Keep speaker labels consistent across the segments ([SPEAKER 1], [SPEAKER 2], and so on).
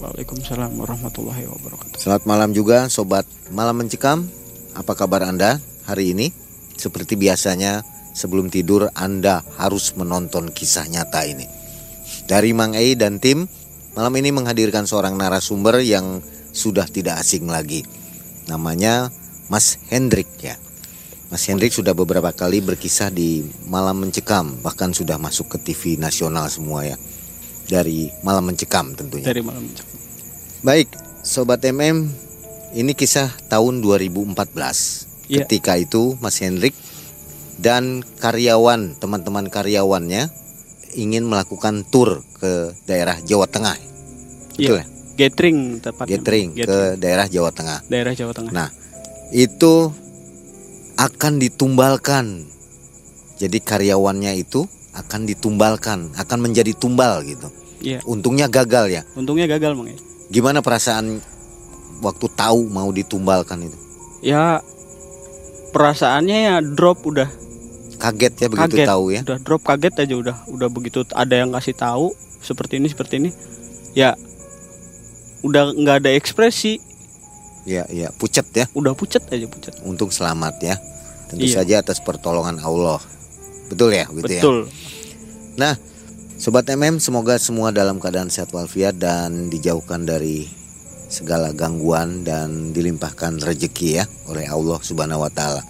[SPEAKER 1] Waalaikumsalam warahmatullahi wabarakatuh.
[SPEAKER 2] Selamat malam juga sobat Malam Mencekam. Apa kabar Anda hari ini? Seperti biasanya sebelum tidur Anda harus menonton kisah nyata ini. Dari Mang Ei dan tim, malam ini menghadirkan seorang narasumber yang sudah tidak asing lagi. Namanya Mas Hendrik ya. Mas Hendrik sudah beberapa kali berkisah di Malam Mencekam, bahkan sudah masuk ke TV nasional semua ya. Dari Malam Mencekam tentunya.
[SPEAKER 1] Dari malam mencekam.
[SPEAKER 2] Baik, sobat MM, ini kisah tahun 2014.
[SPEAKER 1] Iya.
[SPEAKER 2] Ketika itu Mas Hendrik dan karyawan, teman-teman karyawannya ingin melakukan tur ke daerah Jawa Tengah. Betul ya?
[SPEAKER 1] Gathering tepatnya.
[SPEAKER 2] Gathering ke daerah Jawa Tengah.
[SPEAKER 1] daerah Jawa Tengah.
[SPEAKER 2] Nah, itu akan ditumbalkan. Jadi karyawannya itu akan ditumbalkan, akan menjadi tumbal gitu.
[SPEAKER 1] Iya.
[SPEAKER 2] Untungnya gagal ya.
[SPEAKER 1] Untungnya gagal, Mang.
[SPEAKER 2] Gimana perasaan waktu tahu mau ditumbalkan itu?
[SPEAKER 1] Ya perasaannya ya drop udah
[SPEAKER 2] Kaget ya begitu
[SPEAKER 1] kaget.
[SPEAKER 2] tahu ya.
[SPEAKER 1] Udah drop kaget aja udah. Udah begitu ada yang kasih tahu seperti ini seperti ini. Ya udah nggak ada ekspresi,
[SPEAKER 2] Iya, iya, pucat ya.
[SPEAKER 1] udah pucat aja pucat.
[SPEAKER 2] Untung selamat ya. Tentu
[SPEAKER 1] Iya.
[SPEAKER 2] saja atas pertolongan Allah. Betul ya, gitu ya. Nah, sobat MM semoga semua dalam keadaan sehat walafiat dan dijauhkan dari segala gangguan dan dilimpahkan rezeki ya oleh Allah Subhanahu wa taala.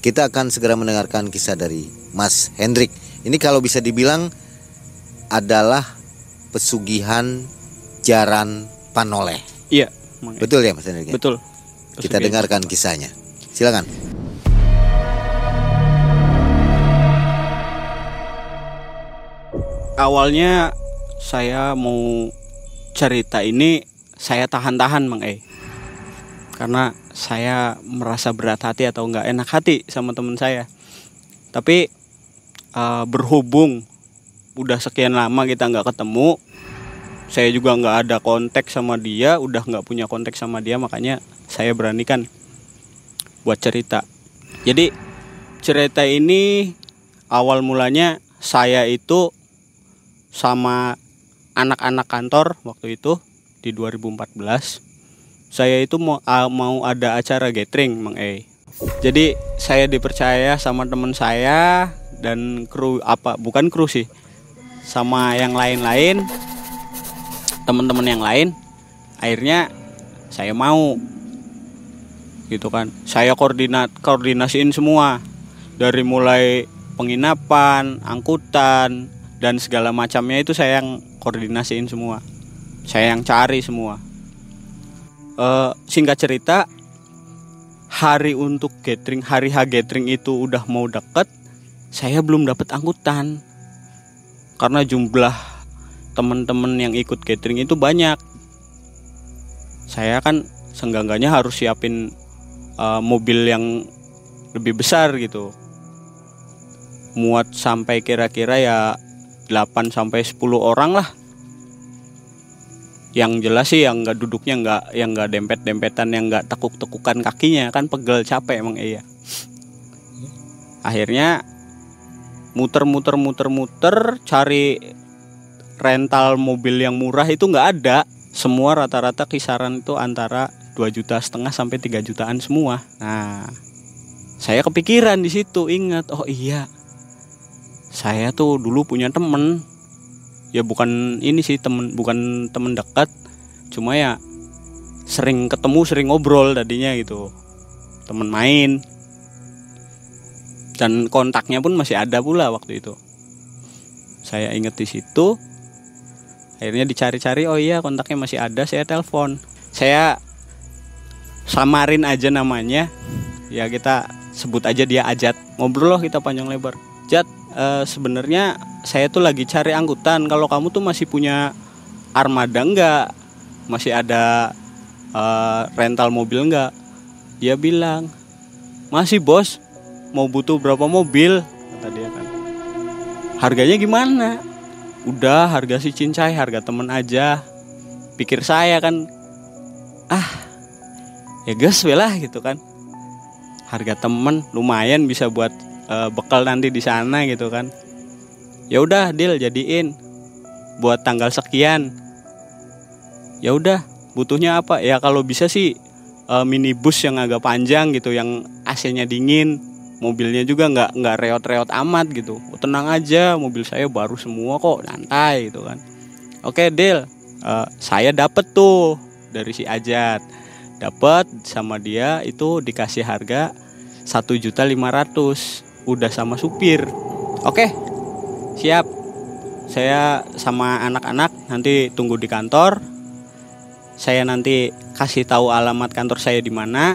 [SPEAKER 2] Kita akan segera mendengarkan kisah dari Mas Hendrik. Ini kalau bisa dibilang adalah pesugihan Jaran Panoleh.
[SPEAKER 1] Iya.
[SPEAKER 2] Betul ya Mas Hendrik? ya?
[SPEAKER 1] Betul.
[SPEAKER 2] Kita dengarkan kisahnya. Silakan.
[SPEAKER 1] Awalnya saya mau cerita ini saya tahan-tahan Mang E. Karena saya merasa berat hati atau nggak enak hati sama teman saya. Tapi eh, berhubung udah sekian lama kita nggak ketemu, saya juga nggak ada kontak sama dia, udah nggak punya kontak sama dia, makanya saya beranikan buat cerita. Jadi cerita ini awal mulanya saya itu sama anak-anak kantor waktu itu di 2014 saya itu mau mau ada acara gathering Mang E. Jadi saya dipercaya sama teman saya dan kru apa bukan kru sih sama yang lain-lain teman-teman yang lain. Akhirnya saya mau gitu kan. Saya koordinat koordinasiin semua dari mulai penginapan angkutan dan segala macamnya itu saya yang koordinasiin semua. Saya yang cari semua. Eh, singkat cerita hari untuk gathering hari H gathering itu udah mau deket saya belum dapat angkutan. Karena jumlah teman-teman yang ikut gathering itu banyak. Saya kan senggangganya harus siapin eh, mobil yang lebih besar gitu. Muat sampai kira-kira ya 8 sampai 10 orang lah. Yang jelas sih yang nggak duduknya nggak yang nggak dempet dempetan yang nggak tekuk tekukan kakinya kan pegel capek emang iya. Akhirnya muter muter muter muter cari rental mobil yang murah itu nggak ada. Semua rata-rata kisaran itu antara 2 juta setengah sampai 3 jutaan semua. Nah saya kepikiran di situ ingat oh iya saya tuh dulu punya temen. Ya bukan ini sih temen bukan temen dekat. Cuma ya sering ketemu sering ngobrol tadinya gitu. Temen main. Dan kontaknya pun masih ada pula waktu itu. Saya inget di situ akhirnya dicari-cari oh iya kontaknya masih ada saya telepon. Saya samarin aja namanya. Ya kita sebut aja dia Ajat. Ngobrol loh kita panjang lebar. Jat e, sebenarnya saya tuh lagi cari angkutan. Kalau kamu tuh masih punya armada enggak masih ada uh, rental mobil enggak dia bilang masih bos. Mau butuh berapa mobil? Kata dia kan. Harganya gimana? Udah harga si cincai harga temen aja. Pikir saya kan ah ya gas lah gitu kan. Harga temen lumayan bisa buat uh, bekal nanti di sana gitu kan. Ya udah deal jadiin buat tanggal sekian. Ya udah butuhnya apa? Ya kalau bisa sih uh, minibus yang agak panjang gitu yang AC-nya dingin mobilnya juga nggak nggak reot-reot amat gitu. Tenang aja mobil saya baru semua kok santai gitu kan. Oke deal uh, saya dapet tuh dari si Ajat. Dapat sama dia itu dikasih harga satu juta lima ratus udah sama supir. Oke. Siap. Saya sama anak-anak nanti tunggu di kantor. Saya nanti kasih tahu alamat kantor saya di mana.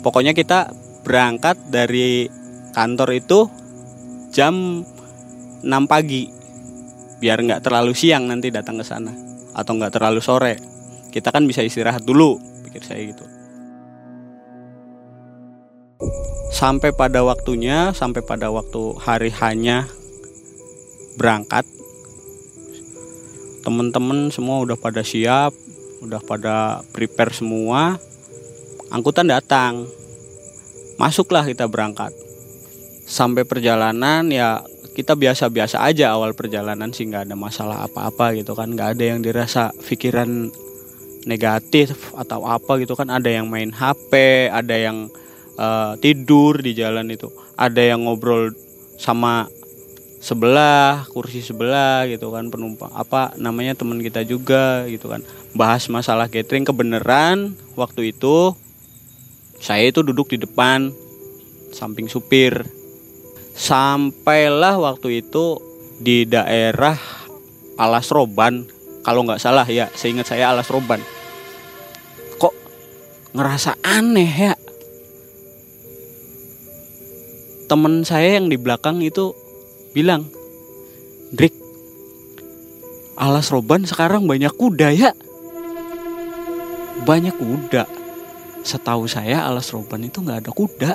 [SPEAKER 1] Pokoknya kita berangkat dari kantor itu jam 6 pagi. Biar nggak terlalu siang nanti datang ke sana. Atau nggak terlalu sore. Kita kan bisa istirahat dulu pikir saya gitu sampai pada waktunya sampai pada waktu hari hanya berangkat teman-teman semua udah pada siap udah pada prepare semua angkutan datang. Masuklah kita berangkat. Sampai perjalanan ya kita biasa-biasa aja awal perjalanan sih nggak ada masalah apa-apa gitu kan. Nggak ada yang dirasa pikiran negatif atau apa gitu kan. Ada yang main HP ada yang uh, tidur di jalan itu. Ada yang ngobrol sama sebelah kursi sebelah gitu kan penumpang apa namanya teman kita juga gitu kan. Bahas masalah catering kebenaran waktu itu saya itu duduk di depan samping supir. Sampailah waktu itu di daerah Alas Roban. Kalau nggak salah ya seingat saya Alas Roban. Kok ngerasa aneh ya temen saya yang di belakang itu bilang, Drik, alas roban sekarang banyak kuda ya. Banyak kuda. Setahu saya alas roban itu nggak ada kuda.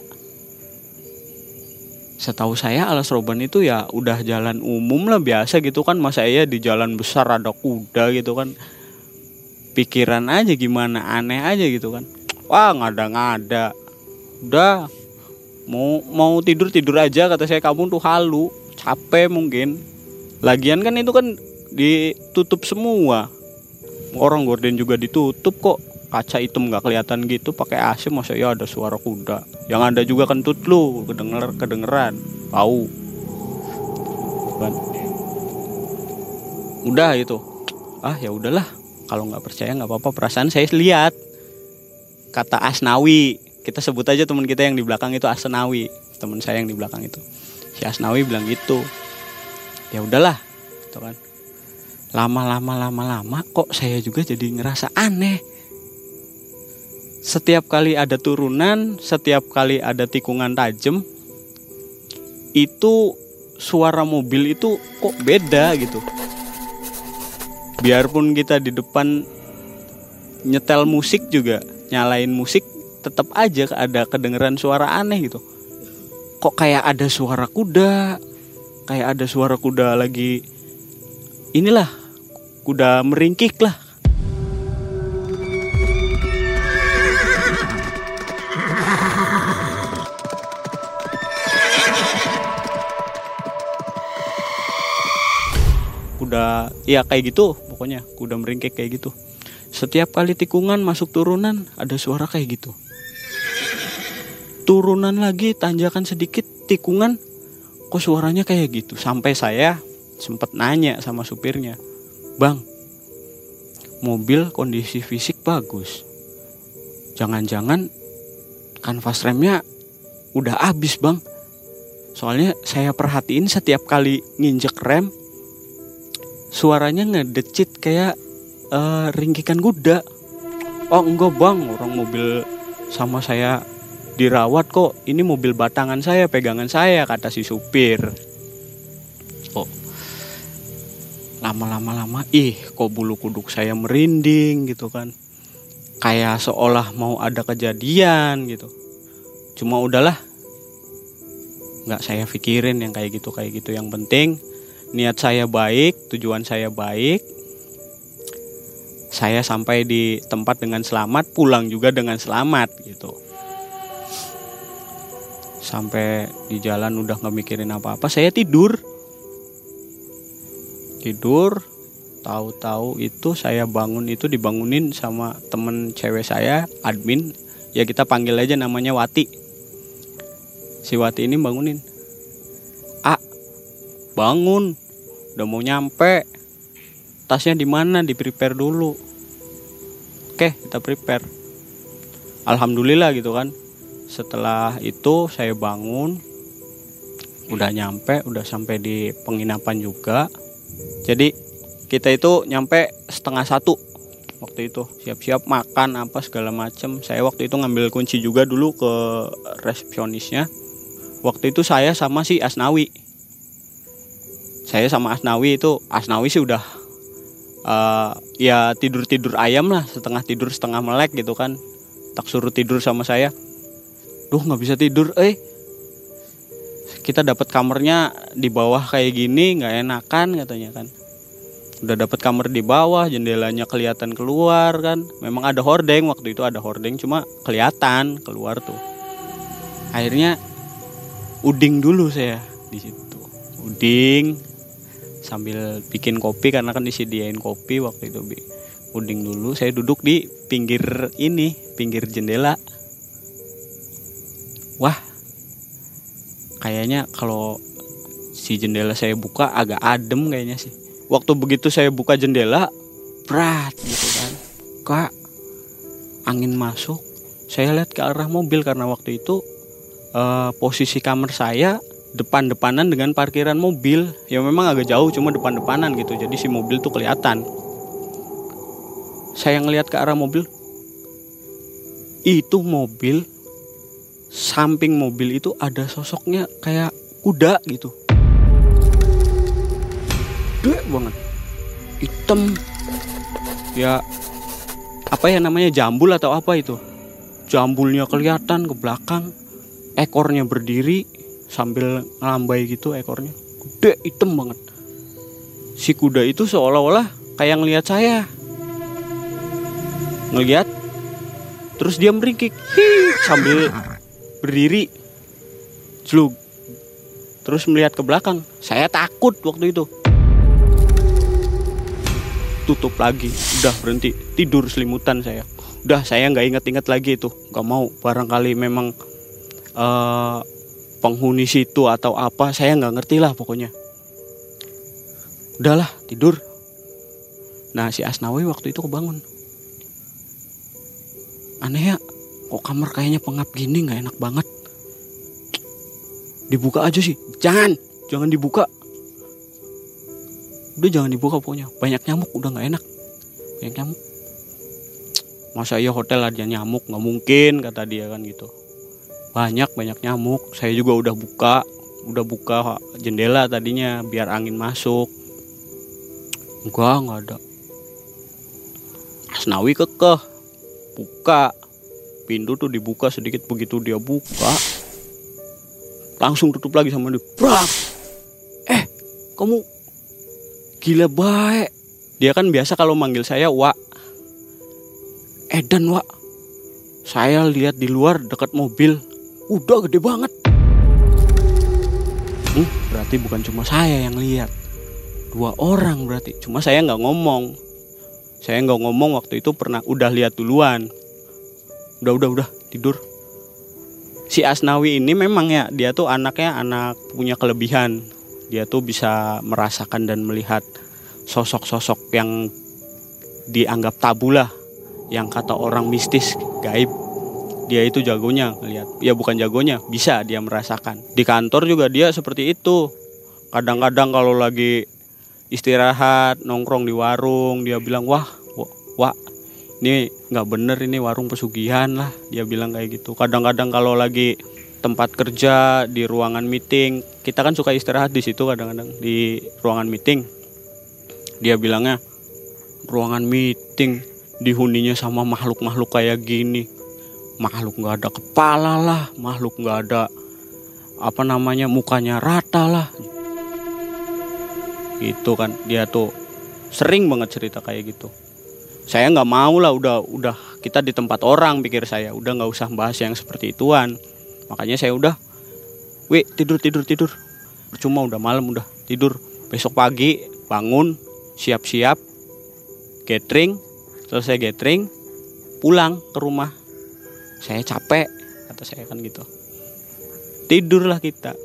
[SPEAKER 1] Setahu saya alas roban itu ya udah jalan umum lah biasa gitu kan. Masa iya di jalan besar ada kuda gitu kan. Pikiran aja gimana aneh aja gitu kan. Wah nggak ada nggak ada. Udah mau mau tidur tidur aja kata saya. Kamu tuh halu capek mungkin. Lagian kan itu kan ditutup semua. Orang gorden juga ditutup kok. Kaca hitam nggak kelihatan gitu pakai AC masa ya ada suara kuda. Yang ada juga kentut lu kedenger kedengeran kan udah itu. Ah ya udahlah. Kalau nggak percaya nggak apa-apa. Perasaan saya lihat. Kata Asnawi kita sebut aja teman kita yang di belakang itu Asnawi. Teman saya yang di belakang itu. Si Asnawi bilang gitu. Ya udahlah gitu kan. Lama-lama lama-lama kok saya juga jadi ngerasa aneh. Setiap kali ada turunan setiap kali ada tikungan tajam itu suara mobil itu kok beda gitu. Biarpun kita di depan nyetel musik juga nyalain musik tetap aja ada kedengeran suara aneh gitu. Kok kayak ada suara kuda kayak ada suara kuda lagi inilah kuda meringkik lah. Kuda ya kayak gitu pokoknya kuda meringkik kayak gitu. Setiap kali tikungan masuk turunan ada suara kayak gitu turunan lagi tanjakan sedikit tikungan. Kok suaranya kayak gitu? Sampai saya sempat nanya sama supirnya bang mobil kondisi fisik bagus. Jangan-jangan kanvas remnya udah habis bang. Soalnya saya perhatiin setiap kali nginjek rem suaranya ngedecit kayak uh, ringkikan kuda oh enggak bang. Orang mobil sama saya dirawat kok. Ini mobil batangan saya pegangan saya kata si supir. Oh. Lama-lama lama ih kok bulu kuduk saya merinding gitu kan. Kayak seolah mau ada kejadian gitu. Cuma udahlah. Nggak saya pikirin yang kayak gitu kayak gitu. Yang penting niat saya baik tujuan saya baik. Saya sampai di tempat dengan selamat pulang juga dengan selamat gitu sampai di jalan udah nggak mikirin apa-apa. Saya tidur. Tidur. Tahu-tahu itu saya bangun itu dibangunin sama temen cewek saya admin. Ya kita panggil aja namanya Wati. Si Wati ini bangunin. A bangun. Udah mau nyampe. Tasnya di mana? Di prepare dulu. Oke kita prepare. Alhamdulillah gitu kan setelah itu saya bangun udah nyampe udah sampai di penginapan juga. Jadi kita itu nyampe setengah satu waktu itu. Siap-siap makan apa segala macem. Saya waktu itu ngambil kunci juga dulu ke resepsionisnya. Waktu itu saya sama si Asnawi. Saya sama Asnawi itu Asnawi sih udah uh, ya tidur tidur ayam lah. Setengah tidur setengah melek gitu kan. Tak suruh tidur sama saya duh nggak bisa tidur eh. Kita dapat kamarnya di bawah kayak gini nggak enakan katanya kan. Udah dapat kamar di bawah jendelanya kelihatan keluar kan. Memang ada hordeng waktu itu ada hordeng cuma kelihatan keluar tuh. Akhirnya uding dulu saya di situ. Uding sambil bikin kopi karena kan disediain kopi waktu itu uding dulu saya duduk di pinggir ini pinggir jendela wah kayaknya kalau si jendela saya buka agak adem kayaknya sih. Waktu begitu saya buka jendela berat gitu kan. Kak angin masuk. Saya lihat ke arah mobil karena waktu itu uh, posisi kamar saya depan-depanan dengan parkiran mobil. Ya memang agak jauh cuma depan-depanan gitu. Jadi si mobil tuh kelihatan. Saya ngelihat ke arah mobil. Itu mobil samping mobil itu ada sosoknya kayak kuda gitu. Gede banget. Hitam. Ya apa ya namanya jambul atau apa itu? Jambulnya kelihatan ke belakang ekornya berdiri sambil ngelambai gitu ekornya. Gede hitam banget. Si kuda itu seolah-olah kayak ngelihat saya. Ngelihat terus dia meringkik. Hii, sambil berdiri jelug terus melihat ke belakang saya takut waktu itu. Tutup lagi udah berhenti tidur selimutan saya. Udah saya nggak inget-inget lagi itu. Nggak mau barangkali memang uh, penghuni situ atau apa saya nggak ngerti lah pokoknya. Udahlah tidur. Nah si Asnawi waktu itu kebangun. Aneh ya kok kamar kayaknya pengap gini nggak enak banget. Dibuka aja sih. Jangan. Jangan dibuka. Udah jangan dibuka pokoknya. Banyak nyamuk udah nggak enak. Banyak nyamuk. Masa iya hotel ada nyamuk? Nggak mungkin kata dia kan gitu. Banyak banyak nyamuk. Saya juga udah buka. Udah buka jendela tadinya biar angin masuk. Enggak nggak ada. Asnawi kekeh. Buka pintu tuh dibuka sedikit begitu dia buka langsung tutup lagi sama dia. Brak! eh kamu gila baik. Dia kan biasa kalau manggil saya wa. Edan wa saya lihat di luar dekat mobil. Udah gede banget. Hmm, berarti bukan cuma saya yang lihat. Dua orang berarti. Cuma saya nggak ngomong. Saya nggak ngomong waktu itu pernah udah lihat duluan udah udah udah tidur. Si Asnawi ini memang ya dia tuh anaknya anak punya kelebihan. Dia tuh bisa merasakan dan melihat sosok-sosok yang dianggap tabu lah yang kata orang mistis gaib. Dia itu jagonya ngelihat. Ya bukan jagonya bisa dia merasakan. Di kantor juga dia seperti itu. Kadang-kadang kalau lagi istirahat nongkrong di warung dia bilang wah wah ini nggak bener ini warung pesugihan lah dia bilang kayak gitu. Kadang-kadang kalau lagi tempat kerja di ruangan meeting kita kan suka istirahat di situ kadang-kadang di ruangan meeting. Dia bilangnya ruangan meeting dihuninya sama makhluk-makhluk kayak gini. Makhluk nggak ada kepala lah makhluk nggak ada apa namanya mukanya rata lah. Gitu kan dia tuh sering banget cerita kayak gitu saya nggak mau lah udah udah kita di tempat orang pikir saya. Udah nggak usah bahas yang seperti ituan. Makanya saya udah wih tidur tidur tidur. Percuma udah malam udah tidur. Besok pagi bangun siap-siap gathering selesai gathering pulang ke rumah. Saya capek kata saya kan gitu. Tidurlah kita.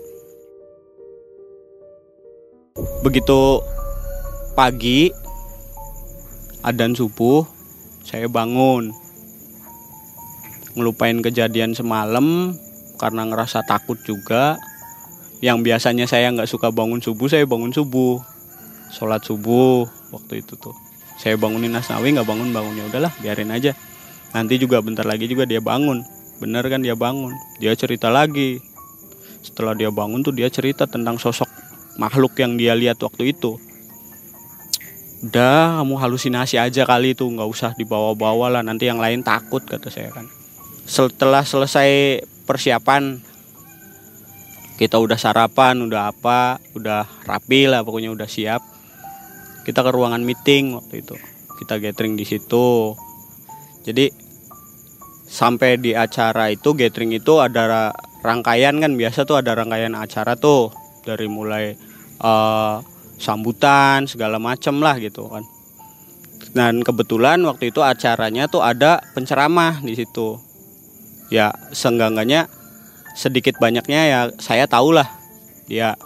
[SPEAKER 1] Begitu pagi adan subuh saya bangun. Ngelupain kejadian semalam karena ngerasa takut juga. Yang biasanya saya nggak suka bangun subuh saya bangun subuh. Sholat subuh waktu itu tuh. Saya bangunin Asnawi nggak bangun bangunnya udahlah biarin aja. Nanti juga bentar lagi juga dia bangun. Bener kan dia bangun? Dia cerita lagi. Setelah dia bangun tuh dia cerita tentang sosok makhluk yang dia lihat waktu itu udah kamu halusinasi aja kali itu nggak usah dibawa-bawa lah nanti yang lain takut kata saya kan. Setelah selesai persiapan kita udah sarapan udah apa udah rapi lah pokoknya udah siap. Kita ke ruangan meeting waktu itu kita gathering di situ. Jadi sampai di acara itu gathering itu ada rangkaian kan biasa tuh ada rangkaian acara tuh dari mulai uh, sambutan segala macem lah gitu kan. Dan kebetulan waktu itu acaranya tuh ada penceramah di situ. Ya senggangannya sedikit banyaknya ya saya tahu lah. Dia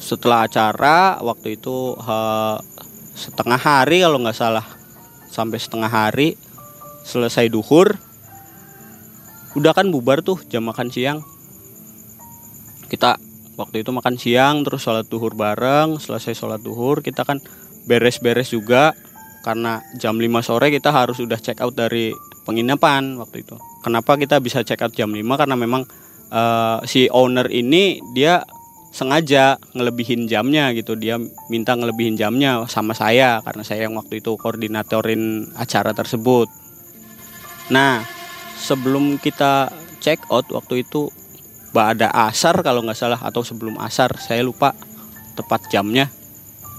[SPEAKER 1] setelah acara waktu itu uh, setengah hari kalau nggak salah. Sampai setengah hari selesai duhur udah kan bubar tuh jam makan siang. Kita waktu itu makan siang terus sholat duhur bareng. Selesai sholat duhur kita kan beres-beres juga. Karena jam 5 sore kita harus udah check out dari penginapan waktu itu. Kenapa kita bisa check out jam 5 karena memang uh, si owner ini dia sengaja ngelebihin jamnya gitu. Dia minta ngelebihin jamnya sama saya karena saya yang waktu itu koordinatorin acara tersebut. Nah sebelum kita check out waktu itu ada asar kalau nggak salah atau sebelum asar saya lupa tepat jamnya.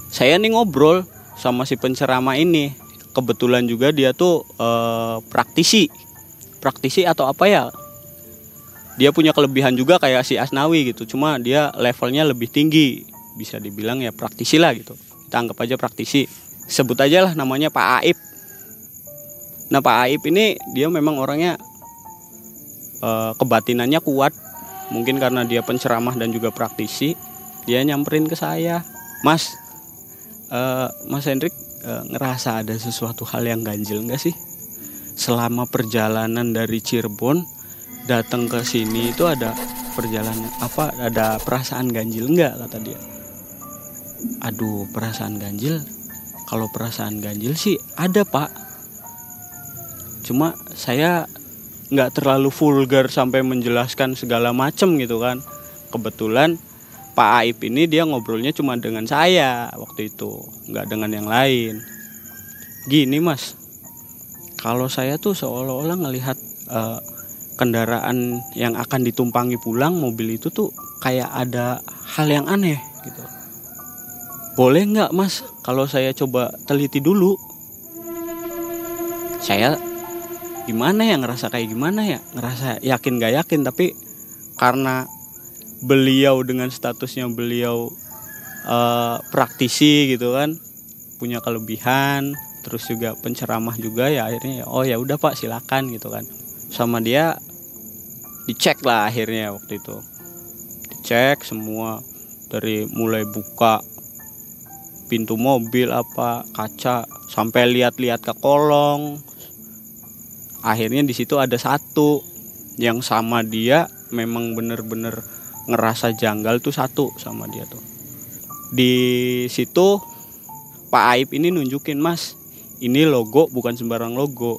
[SPEAKER 1] Saya nih ngobrol sama si pencerama ini. Kebetulan juga dia tuh e, praktisi. Praktisi atau apa ya? Dia punya kelebihan juga kayak si Asnawi gitu. Cuma dia levelnya lebih tinggi. Bisa dibilang ya praktisi lah gitu. Kita anggap aja praktisi. Sebut aja lah namanya Pak Aib. Nah Pak Aib ini dia memang orangnya e, kebatinannya kuat mungkin karena dia penceramah dan juga praktisi dia nyamperin ke saya. Mas uh, mas Hendrik uh, ngerasa ada sesuatu hal yang ganjil nggak sih? Selama perjalanan dari Cirebon datang ke sini itu ada perjalanan apa ada perasaan ganjil nggak? Kata dia. Aduh perasaan ganjil? Kalau perasaan ganjil sih ada pak. Cuma saya nggak terlalu vulgar sampai menjelaskan segala macem gitu kan. Kebetulan Pak Aib ini dia ngobrolnya cuma dengan saya waktu itu nggak dengan yang lain. Gini mas. Kalau saya tuh seolah-olah ngelihat uh, kendaraan yang akan ditumpangi pulang mobil itu tuh kayak ada hal yang aneh gitu. Boleh nggak mas? Kalau saya coba teliti dulu. Saya gimana ya ngerasa kayak gimana ya? Ngerasa yakin gak yakin tapi karena beliau dengan statusnya beliau uh, praktisi gitu kan punya kelebihan terus juga penceramah juga ya akhirnya oh ya udah pak silakan gitu kan. Sama dia dicek lah akhirnya waktu itu. Dicek semua dari mulai buka pintu mobil apa kaca sampai lihat-lihat ke kolong akhirnya di situ ada satu yang sama dia memang bener-bener ngerasa janggal tuh satu sama dia tuh. Di situ Pak Aib ini nunjukin mas ini logo bukan sembarang logo.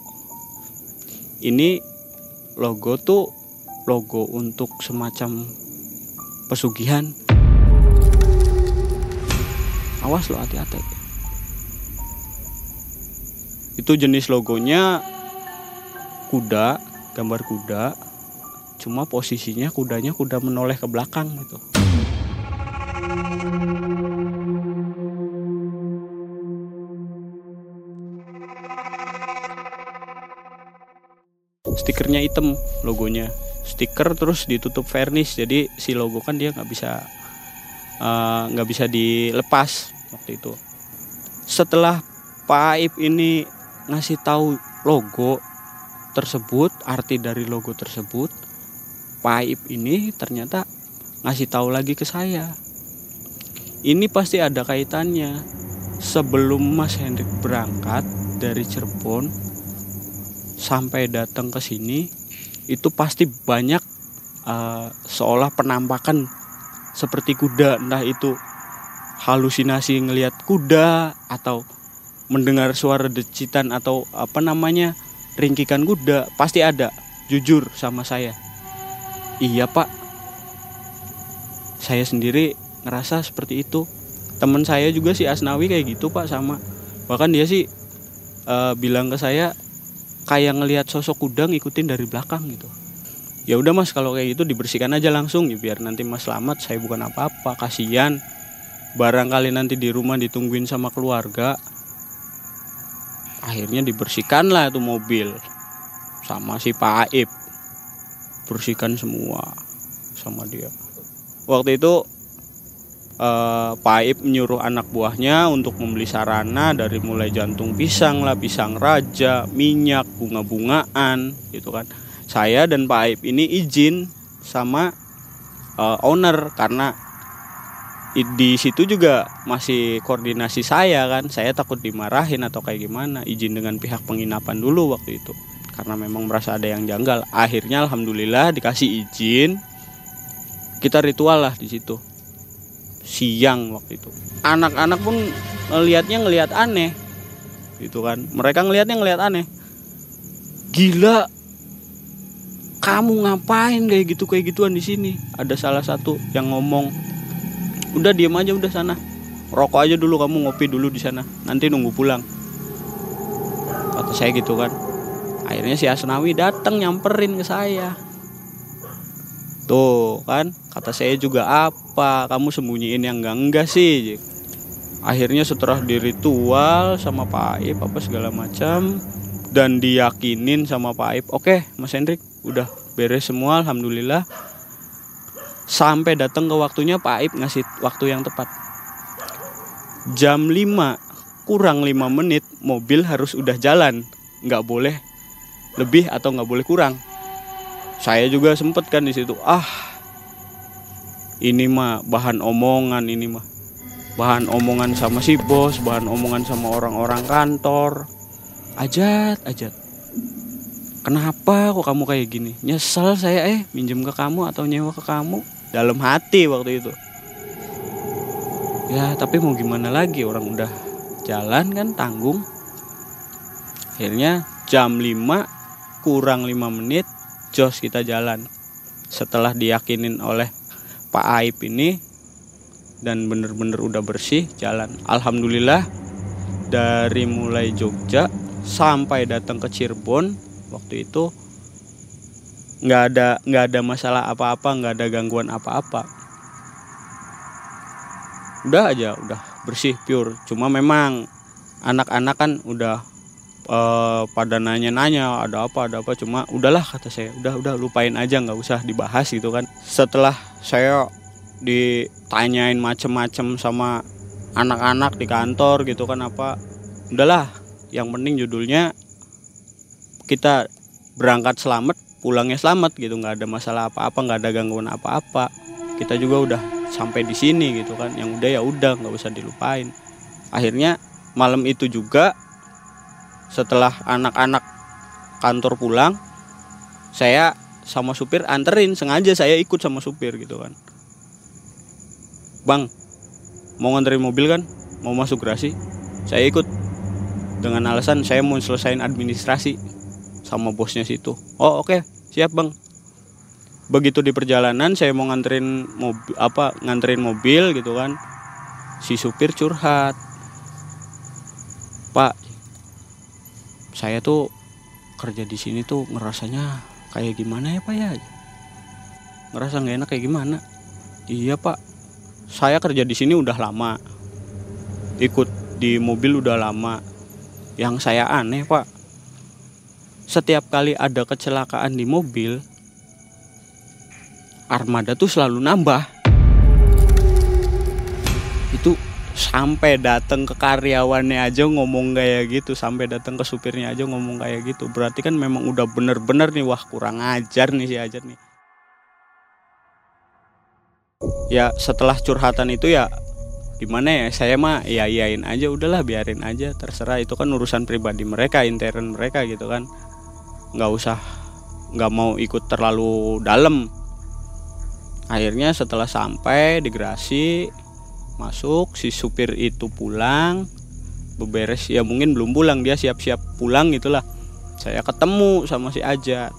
[SPEAKER 1] Ini logo tuh logo untuk semacam pesugihan. Awas lo hati-hati. Itu jenis logonya kuda gambar kuda cuma posisinya kudanya kuda menoleh ke belakang gitu. Stikernya hitam logonya. Stiker terus ditutup varnish jadi si logo kan dia nggak bisa eh, nggak uh, bisa dilepas waktu itu. Setelah Pak Aib ini ngasih tahu logo tersebut arti dari logo tersebut Pak Aib ini ternyata ngasih tahu lagi ke saya. Ini pasti ada kaitannya. Sebelum Mas Hendrik berangkat dari Cirebon sampai datang ke sini itu pasti banyak uh, seolah penampakan seperti kuda. Entah itu halusinasi ngelihat kuda atau mendengar suara decitan atau apa namanya ringkikan kuda pasti ada. Jujur sama saya. Iya pak. Saya sendiri ngerasa seperti itu. Teman saya juga si Asnawi kayak gitu pak sama. Bahkan dia sih uh, bilang ke saya kayak ngelihat sosok kuda ngikutin dari belakang gitu. Ya udah mas kalau kayak gitu dibersihkan aja langsung ya biar nanti mas selamat. Saya bukan apa-apa kasihan. Barangkali nanti di rumah ditungguin sama keluarga akhirnya dibersihkan lah itu mobil. Sama si Pak Aib. Bersihkan semua sama dia. Waktu itu eh, Pak Aib menyuruh anak buahnya untuk membeli sarana dari mulai jantung pisang lah pisang raja minyak bunga-bungaan gitu kan. Saya dan Pak Aib ini izin sama uh, owner karena di situ juga masih koordinasi saya kan. Saya takut dimarahin atau kayak gimana. Izin dengan pihak penginapan dulu waktu itu. Karena memang merasa ada yang janggal. Akhirnya alhamdulillah dikasih izin. Kita ritual lah di situ. Siang waktu itu. Anak-anak pun ngelihatnya ngelihat aneh. Gitu kan. Mereka ngelihatnya ngelihat aneh. Gila. Kamu ngapain kayak gitu kayak gituan di sini? Ada salah satu yang ngomong udah diem aja udah sana. Rokok aja dulu kamu ngopi dulu di sana. Nanti nunggu pulang. Kata saya gitu kan. Akhirnya si Asnawi datang nyamperin ke saya. Tuh kan kata saya juga apa? Kamu sembunyiin yang enggak enggak sih? Akhirnya setelah di ritual sama Pak Aib apa segala macam dan diyakinin sama Pak Aib oke Mas Hendrik udah beres semua alhamdulillah sampai datang ke waktunya Pak Aib ngasih waktu yang tepat. Jam 5 kurang 5 menit mobil harus udah jalan. Nggak boleh lebih atau nggak boleh kurang. Saya juga sempet kan di situ ah ini mah bahan omongan ini mah bahan omongan sama si bos bahan omongan sama orang-orang kantor. Ajat ajat kenapa kok kamu kayak gini? Nyesel saya eh minjem ke kamu atau nyewa ke kamu dalam hati waktu itu. Ya tapi mau gimana lagi? Orang udah jalan kan tanggung. Akhirnya jam 5 kurang 5 menit jos kita jalan. Setelah diyakinin oleh Pak Aib ini dan bener-bener udah bersih jalan. Alhamdulillah dari mulai Jogja sampai datang ke Cirebon waktu itu nggak ada nggak ada masalah apa-apa nggak ada gangguan apa-apa. Udah aja udah bersih pure. Cuma memang anak-anak kan udah uh, pada nanya-nanya ada apa ada apa. Cuma udahlah kata saya udah udah lupain aja nggak usah dibahas gitu kan. Setelah saya ditanyain macem-macem sama anak-anak di kantor gitu kan apa udahlah. Yang penting judulnya kita berangkat selamat pulangnya selamat gitu nggak ada masalah apa-apa nggak ada gangguan apa-apa. Kita juga udah sampai di sini gitu kan yang udah ya udah nggak usah dilupain. Akhirnya malam itu juga setelah anak-anak kantor pulang saya sama supir anterin sengaja saya ikut sama supir gitu kan. Bang mau nganterin mobil kan? Mau masuk gerasi? Saya ikut. Dengan alasan saya mau selesaiin administrasi sama bosnya situ. Oh oke. Okay. siap bang. Begitu di perjalanan saya mau nganterin mobil apa nganterin mobil gitu kan. Si supir curhat. Pak saya tuh kerja di sini tuh ngerasanya kayak gimana ya pak ya? Ngerasa nggak enak kayak gimana? Iya pak. Saya kerja di sini udah lama. Ikut di mobil udah lama. Yang saya aneh pak setiap kali ada kecelakaan di mobil armada tuh selalu nambah. Itu sampai datang ke karyawannya aja ngomong kayak gitu sampai datang ke supirnya aja ngomong kayak gitu. Berarti kan memang udah bener-bener nih wah kurang ajar nih si ajar nih. Ya setelah curhatan itu ya gimana ya saya mah ya iyain aja udahlah biarin aja terserah. Itu kan urusan pribadi mereka intern mereka gitu kan nggak usah nggak mau ikut terlalu dalam. Akhirnya setelah sampai di Grasi masuk si supir itu pulang beberes ya mungkin belum pulang dia siap-siap pulang gitulah. Saya ketemu sama si Ajat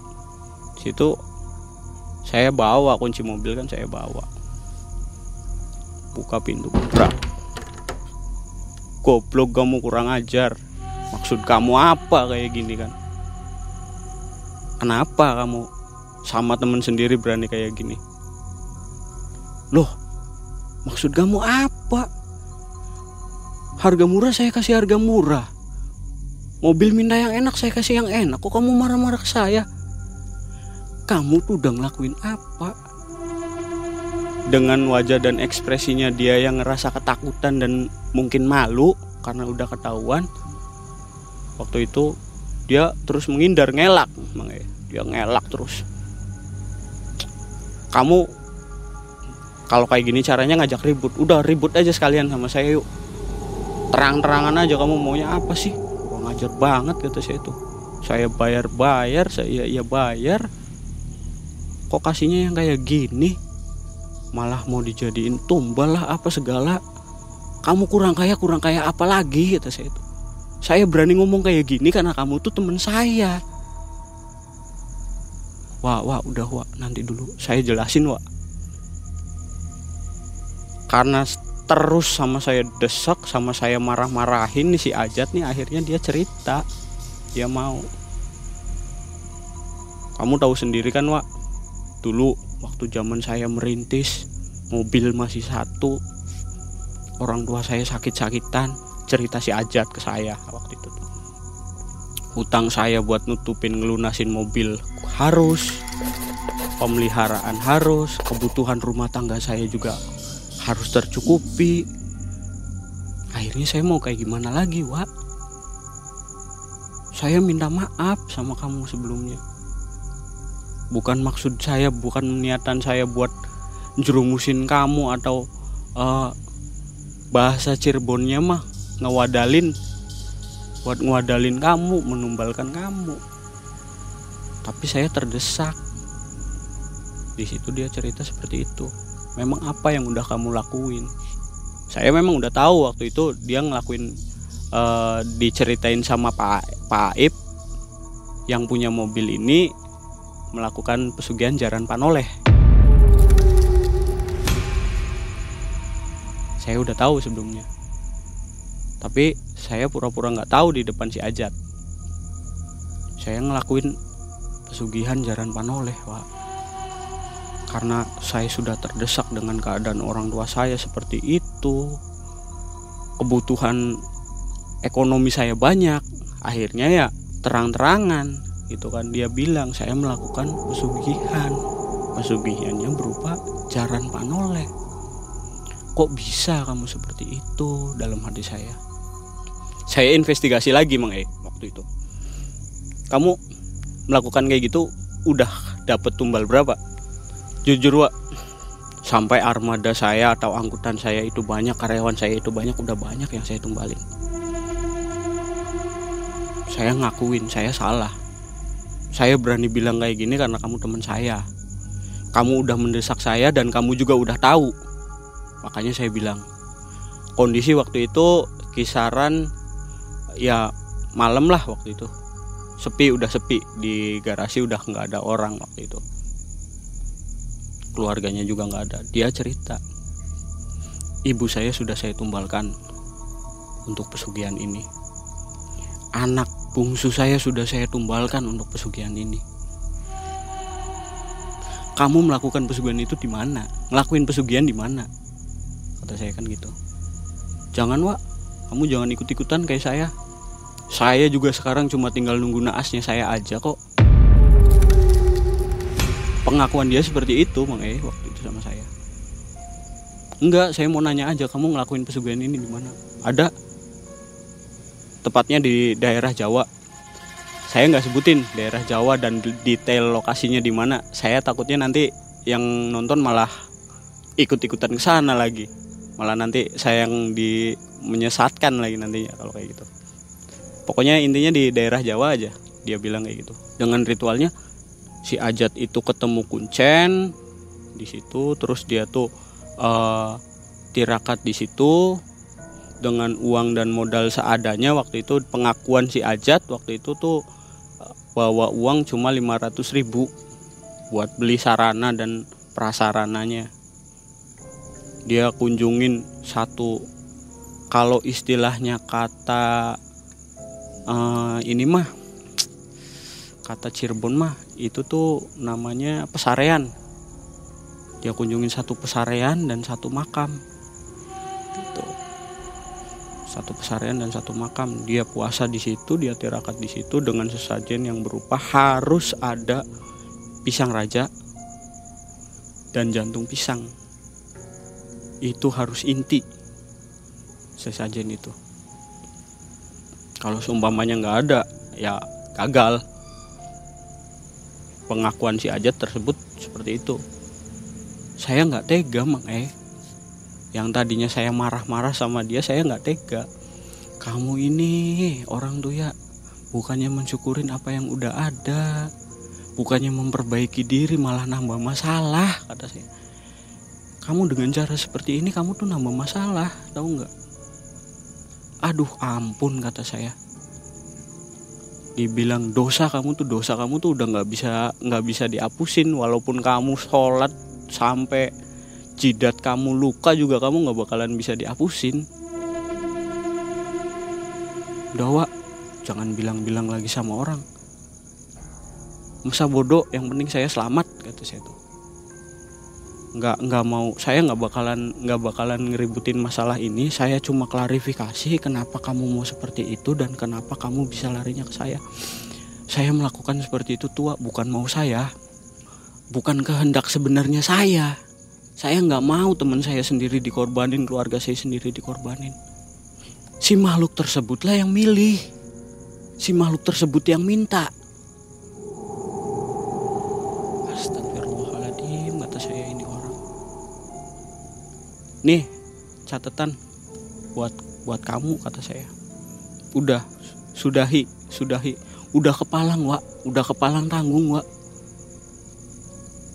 [SPEAKER 1] situ saya bawa kunci mobil kan saya bawa. Buka pintu brak. Goblok kamu kurang ajar. Maksud kamu apa kayak gini kan kenapa kamu sama temen sendiri berani kayak gini Loh, maksud kamu apa? Harga murah saya kasih harga murah. Mobil minta yang enak saya kasih yang enak. Kok kamu marah-marah ke saya? Kamu tuh udah ngelakuin apa? Dengan wajah dan ekspresinya dia yang ngerasa ketakutan dan mungkin malu karena udah ketahuan. Waktu itu dia terus menghindar ngelak, dia ngelak terus. Kamu kalau kayak gini caranya ngajak ribut. Udah ribut aja sekalian sama saya yuk. Terang-terangan aja kamu maunya apa sih? Wah, ngajar banget kata saya itu saya bayar-bayar saya iya bayar. Kok kasihnya yang kayak gini? Malah mau dijadiin tumbal lah apa segala. Kamu kurang kaya kurang kaya apa lagi? Kata saya itu saya berani ngomong kayak gini karena kamu tuh temen saya. Wah wah udah wah nanti dulu. Saya jelasin wah karena terus sama saya desak sama saya marah-marahin nih si Ajat nih akhirnya dia cerita. Dia mau. Kamu tahu sendiri kan Wak? Dulu waktu zaman saya merintis mobil masih satu. Orang tua saya sakit-sakitan cerita si Ajat ke saya waktu itu hutang saya buat nutupin ngelunasin mobil. Harus. Pemeliharaan harus. Kebutuhan rumah tangga saya juga harus tercukupi. Akhirnya saya mau kayak gimana lagi Wak? Saya minta maaf sama kamu sebelumnya. Bukan maksud saya bukan niatan saya buat jerumusin kamu atau uh, bahasa Cirebonnya mah ngewadalin. Buat ngewadalin kamu menumbalkan kamu. Tapi saya terdesak. Di situ dia cerita seperti itu. Memang apa yang udah kamu lakuin? Saya memang udah tahu waktu itu dia ngelakuin uh, diceritain sama Pak Pak Aib yang punya mobil ini melakukan pesugihan jaran panoleh saya udah tahu sebelumnya tapi saya pura-pura nggak tahu di depan si Ajat. Saya ngelakuin pesugihan jaran panoleh pak. Karena saya sudah terdesak dengan keadaan orang tua saya seperti itu. Kebutuhan ekonomi saya banyak. Akhirnya ya terang-terangan gitu kan. Dia bilang saya melakukan pesugihan. Pesugihannya berupa jaran panoleh. Kok bisa kamu seperti itu? Dalam hati saya saya investigasi lagi mang e waktu itu. Kamu melakukan kayak gitu udah dapat tumbal berapa? Jujur Wak sampai armada saya atau angkutan saya itu banyak karyawan saya itu banyak udah banyak yang saya tumbalin. Saya ngakuin saya salah. Saya berani bilang kayak gini karena kamu teman saya. Kamu udah mendesak saya dan kamu juga udah tahu. Makanya saya bilang kondisi waktu itu kisaran ya malam lah waktu itu. Sepi udah sepi. Di garasi udah nggak ada orang waktu itu. Keluarganya juga nggak ada. Dia cerita ibu saya sudah saya tumbalkan untuk pesugihan ini. Anak bungsu saya sudah saya tumbalkan untuk pesugihan ini. Kamu melakukan pesugihan itu di mana? Ngelakuin pesugihan di mana? Kata saya kan gitu. Jangan wa kamu jangan ikut-ikutan kayak saya. Saya juga sekarang cuma tinggal nunggu naasnya saya aja kok. Pengakuan dia seperti itu mang eh waktu itu sama saya. Enggak saya mau nanya aja kamu ngelakuin pesugihan ini di mana? Ada. Tepatnya di daerah Jawa. Saya nggak sebutin daerah Jawa dan detail lokasinya di mana. Saya takutnya nanti yang nonton malah ikut-ikutan ke sana lagi malah nanti saya yang di menyesatkan lagi nantinya kalau kayak gitu. Pokoknya intinya di daerah Jawa aja dia bilang kayak gitu. Dengan ritualnya si Ajat itu ketemu kuncen di situ terus dia tuh uh, tirakat di situ. Dengan uang dan modal seadanya waktu itu pengakuan si Ajat waktu itu tuh bawa uang cuma 500 ribu buat beli sarana dan prasarananya dia kunjungin satu kalau istilahnya kata uh, ini mah kata Cirebon mah itu tuh namanya pesarean dia kunjungin satu pesarean dan satu makam satu pesarian dan satu makam. Dia puasa di situ, dia tirakat di situ dengan sesajen yang berupa harus ada pisang raja dan jantung pisang. Itu harus inti sesajen itu. Kalau seumpamanya nggak ada, ya gagal. Pengakuan si Ajat tersebut seperti itu. Saya nggak tega, Mang Eh yang tadinya saya marah-marah sama dia saya nggak tega kamu ini orang tuh ya bukannya mensyukurin apa yang udah ada bukannya memperbaiki diri malah nambah masalah kata saya kamu dengan cara seperti ini kamu tuh nambah masalah tahu nggak? Aduh ampun kata saya. Dibilang dosa kamu tuh dosa kamu tuh udah nggak bisa nggak bisa dihapusin walaupun kamu sholat sampai jidat kamu luka juga kamu nggak bakalan bisa dihapusin. Udah jangan bilang-bilang lagi sama orang. Masa bodoh yang penting saya selamat kata saya tuh nggak nggak mau saya nggak bakalan nggak bakalan ngeributin masalah ini saya cuma klarifikasi kenapa kamu mau seperti itu dan kenapa kamu bisa larinya ke saya saya melakukan seperti itu tua bukan mau saya bukan kehendak sebenarnya saya saya nggak mau teman saya sendiri dikorbanin, keluarga saya sendiri dikorbanin. Si makhluk tersebutlah yang milih. Si makhluk tersebut yang minta. Nih, catatan buat buat kamu kata saya. Udah, sudahi, sudahi. Udah kepalang, Wak. Udah kepalang tanggung, Wak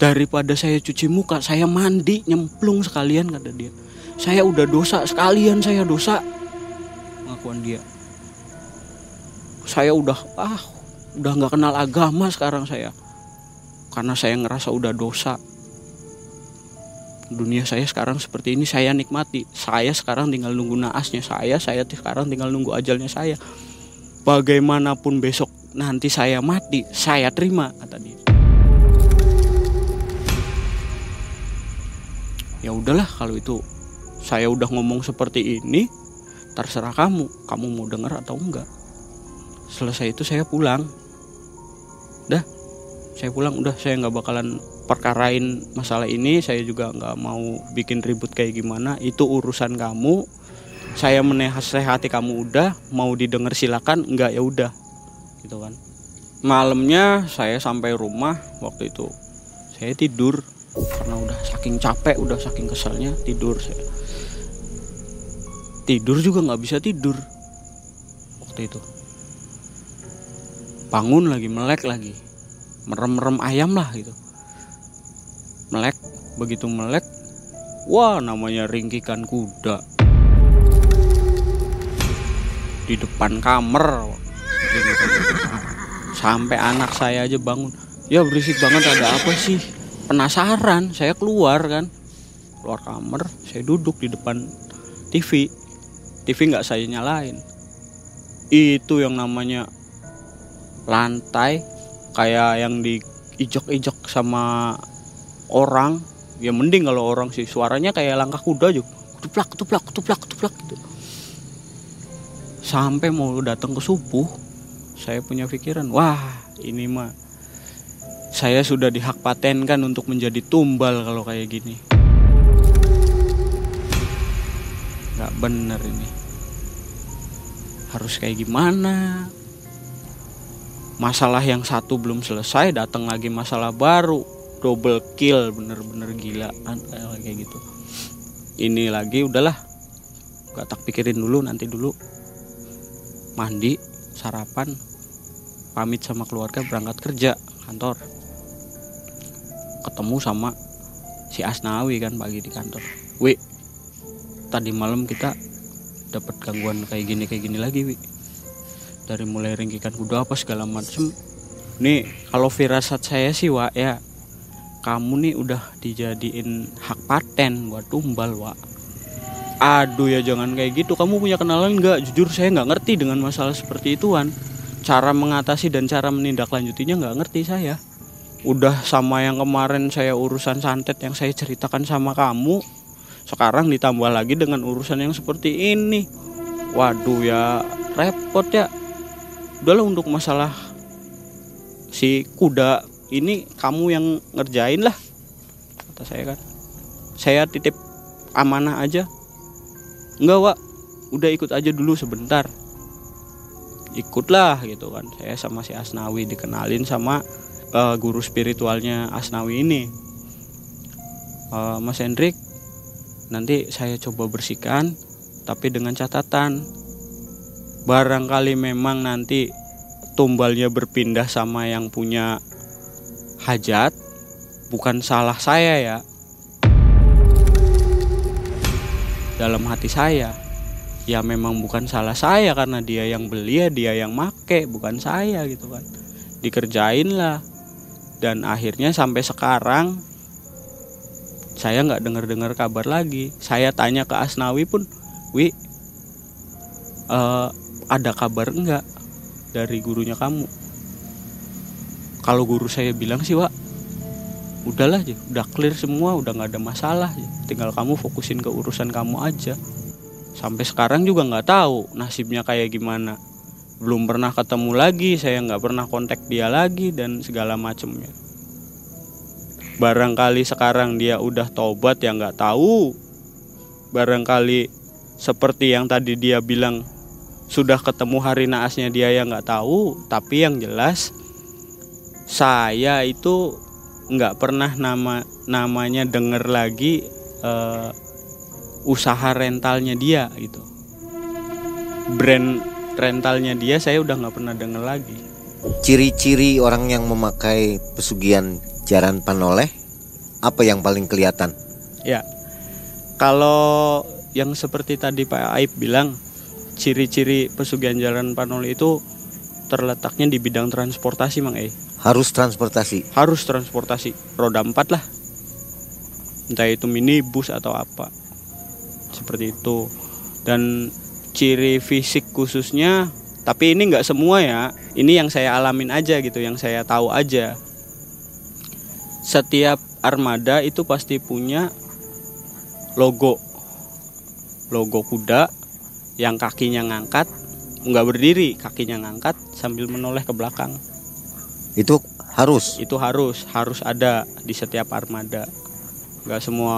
[SPEAKER 1] daripada saya cuci muka saya mandi nyemplung sekalian kata dia saya udah dosa sekalian saya dosa pengakuan dia saya udah ah udah nggak kenal agama sekarang saya karena saya ngerasa udah dosa dunia saya sekarang seperti ini saya nikmati. Saya sekarang tinggal nunggu naasnya saya saya sekarang tinggal nunggu ajalnya saya. Bagaimanapun besok nanti saya mati saya terima kata dia. Ya udahlah kalau itu saya udah ngomong seperti ini terserah kamu kamu mau dengar atau enggak. Selesai itu saya pulang. Dah saya pulang udah saya nggak bakalan perkarain masalah ini saya juga nggak mau bikin ribut kayak gimana. Itu urusan kamu. Saya menasehati kamu udah mau didengar silakan enggak ya udah. Gitu kan. Malamnya saya sampai rumah waktu itu saya tidur. Karena udah saking capek udah saking keselnya tidur saya. Tidur juga nggak bisa tidur. Waktu itu. Bangun lagi melek lagi. Merem-merem ayam lah gitu melek. Begitu melek wah namanya ringkikan kuda. Di depan kamar sampai anak saya aja bangun. Ya berisik banget ada apa sih? Penasaran saya keluar kan. Keluar kamar saya duduk di depan TV TV nggak saya nyalain. Itu yang namanya lantai kayak yang diijok-ijok sama orang. Ya mending kalau orang sih. Suaranya kayak langkah kuda juga ketuplak ketuplak ketuplak ketuplak gitu. Sampai mau datang ke subuh saya punya pikiran wah ini mah saya sudah dihak patenkan untuk menjadi tumbal kalau kayak gini. Nggak bener ini. Harus kayak gimana? Masalah yang satu belum selesai datang lagi masalah baru double kill bener-bener gilaan kayak gitu. Ini lagi udahlah. Gak tak pikirin dulu nanti dulu. Mandi sarapan pamit sama keluarga berangkat kerja kantor. Ketemu sama si Asnawi kan pagi di kantor. Wi tadi malam kita dapat gangguan kayak gini kayak gini lagi wi. Dari mulai ringkikan kuda apa segala macem. Nih kalau firasat saya sih wa ya kamu nih udah dijadiin hak paten buat tumbal wa aduh ya jangan kayak gitu. Kamu punya kenalan nggak? Jujur saya nggak ngerti dengan masalah seperti ituan. Cara mengatasi dan cara menindaklanjutinya nggak ngerti saya. Udah sama yang kemarin saya urusan santet yang saya ceritakan sama kamu sekarang ditambah lagi dengan urusan yang seperti ini. Waduh ya repot ya. Udahlah untuk masalah si kuda ini kamu yang ngerjain lah kata saya kan. Saya titip amanah aja. Enggak wak. Udah ikut aja dulu sebentar. Ikutlah gitu kan. Saya sama si Asnawi dikenalin sama uh, guru spiritualnya Asnawi ini. Uh, Mas Hendrik nanti saya coba bersihkan tapi dengan catatan. Barangkali memang nanti tumbalnya berpindah sama yang punya hajat bukan salah saya ya. Dalam hati saya ya memang bukan salah saya karena dia yang beli ya dia yang make bukan saya gitu kan. Dikerjain lah. Dan akhirnya sampai sekarang saya nggak dengar dengar kabar lagi. Saya tanya ke Asnawi pun wi uh, ada kabar enggak dari gurunya kamu kalau guru saya bilang sih pak udahlah aja udah clear semua udah nggak ada masalah tinggal kamu fokusin ke urusan kamu aja. Sampai sekarang juga nggak tahu nasibnya kayak gimana. Belum pernah ketemu lagi saya nggak pernah kontak dia lagi dan segala macemnya. Barangkali sekarang dia udah tobat ya nggak tahu. Barangkali seperti yang tadi dia bilang sudah ketemu hari naasnya dia yang nggak tahu. Tapi yang jelas saya itu nggak pernah nama namanya denger lagi uh, usaha rentalnya dia gitu brand rentalnya dia saya udah nggak pernah denger lagi
[SPEAKER 2] ciri-ciri orang yang memakai pesugihan Jaran Panoleh apa yang paling kelihatan?
[SPEAKER 1] Ya, kalau yang seperti tadi Pak Aib bilang, ciri-ciri pesugihan Jalan Panoleh itu terletaknya di bidang transportasi, Mang E.
[SPEAKER 2] Harus transportasi.
[SPEAKER 1] Harus transportasi, roda empat lah. Entah itu minibus atau apa. Seperti itu. Dan ciri fisik khususnya, tapi ini nggak semua ya. Ini yang saya alamin aja gitu, yang saya tahu aja setiap armada itu pasti punya logo logo kuda yang kakinya ngangkat nggak berdiri kakinya ngangkat sambil menoleh ke belakang
[SPEAKER 2] itu harus
[SPEAKER 1] itu harus harus ada di setiap armada nggak semua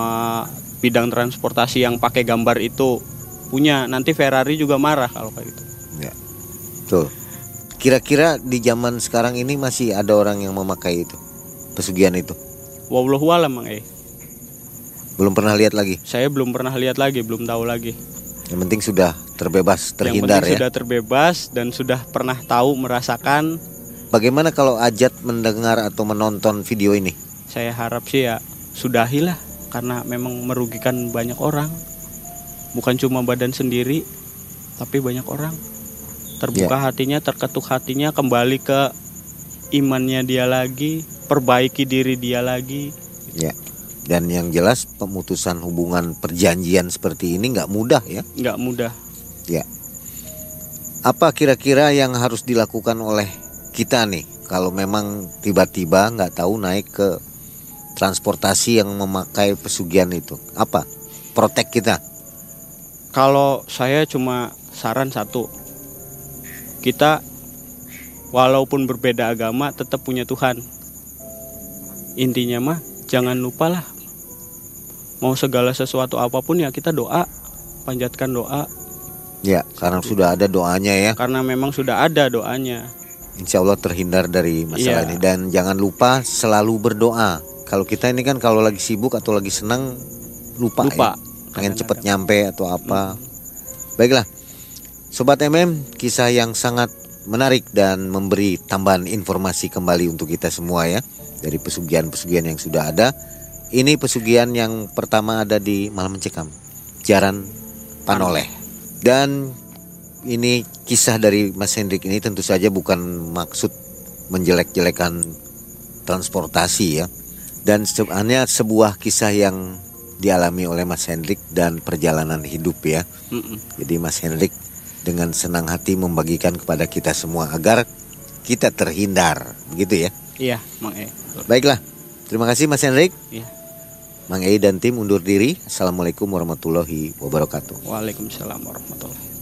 [SPEAKER 1] bidang transportasi yang pakai gambar itu punya nanti Ferrari juga marah kalau kayak gitu
[SPEAKER 2] ya tuh kira-kira di zaman sekarang ini masih ada orang yang memakai itu pesugihan itu?
[SPEAKER 1] Wallahu alam mang eh.
[SPEAKER 2] Belum pernah lihat lagi.
[SPEAKER 1] Saya belum pernah lihat lagi, belum tahu lagi.
[SPEAKER 2] Yang penting sudah terbebas, terhindar
[SPEAKER 1] Yang penting
[SPEAKER 2] ya.
[SPEAKER 1] Sudah terbebas dan sudah pernah tahu merasakan
[SPEAKER 2] Bagaimana kalau Ajat mendengar atau menonton video ini?
[SPEAKER 1] Saya harap sih ya sudahilah karena memang merugikan banyak orang. Bukan cuma badan sendiri, tapi banyak orang. Terbuka hatinya, terketuk hatinya, kembali ke imannya dia lagi, perbaiki diri dia lagi.
[SPEAKER 2] Ya. Dan yang jelas pemutusan hubungan perjanjian seperti ini nggak mudah ya?
[SPEAKER 1] Nggak mudah.
[SPEAKER 2] Ya. Apa kira-kira yang harus dilakukan oleh kita nih kalau memang tiba-tiba nggak tahu naik ke transportasi yang memakai pesugihan itu? Apa? Protek kita.
[SPEAKER 1] Kalau saya cuma saran satu. Kita walaupun berbeda agama tetap punya Tuhan. Intinya mah jangan lupa lah. Mau segala sesuatu apa pun ya kita doa, panjatkan doa.
[SPEAKER 2] Ya, karena sudah ada doanya ya.
[SPEAKER 1] Karena memang sudah ada doanya.
[SPEAKER 2] Insya Allah terhindar dari masalah
[SPEAKER 1] Iya.
[SPEAKER 2] ini dan jangan lupa selalu berdoa. Kalau kita ini kan kalau lagi sibuk atau lagi senang lupa,
[SPEAKER 1] Lupa.
[SPEAKER 2] ya. pengen cepet nyampe atau apa. Baiklah, sobat MM, kisah yang sangat menarik dan memberi tambahan informasi kembali untuk kita semua ya dari pesugihan-pesugihan yang sudah ada. Ini pesugihan yang pertama ada di Malam Mencekam, Jaran Panoleh. Dan ini kisah dari Mas Hendrik ini tentu saja bukan maksud menjelek-jelekan transportasi ya. Dan sebenarnya sebuah kisah yang dialami oleh Mas Hendrik dan perjalanan hidup ya.
[SPEAKER 1] Mm-mm.
[SPEAKER 2] Jadi Mas Hendrik dengan senang hati membagikan kepada kita semua agar kita terhindar, begitu ya.
[SPEAKER 1] Iya, Mang E.
[SPEAKER 2] Baiklah, terima kasih Mas Hendrik.
[SPEAKER 1] Iya.
[SPEAKER 2] Mang Ei dan tim undur diri. Assalamualaikum warahmatullahi wabarakatuh.
[SPEAKER 1] Waalaikumsalam warahmatullahi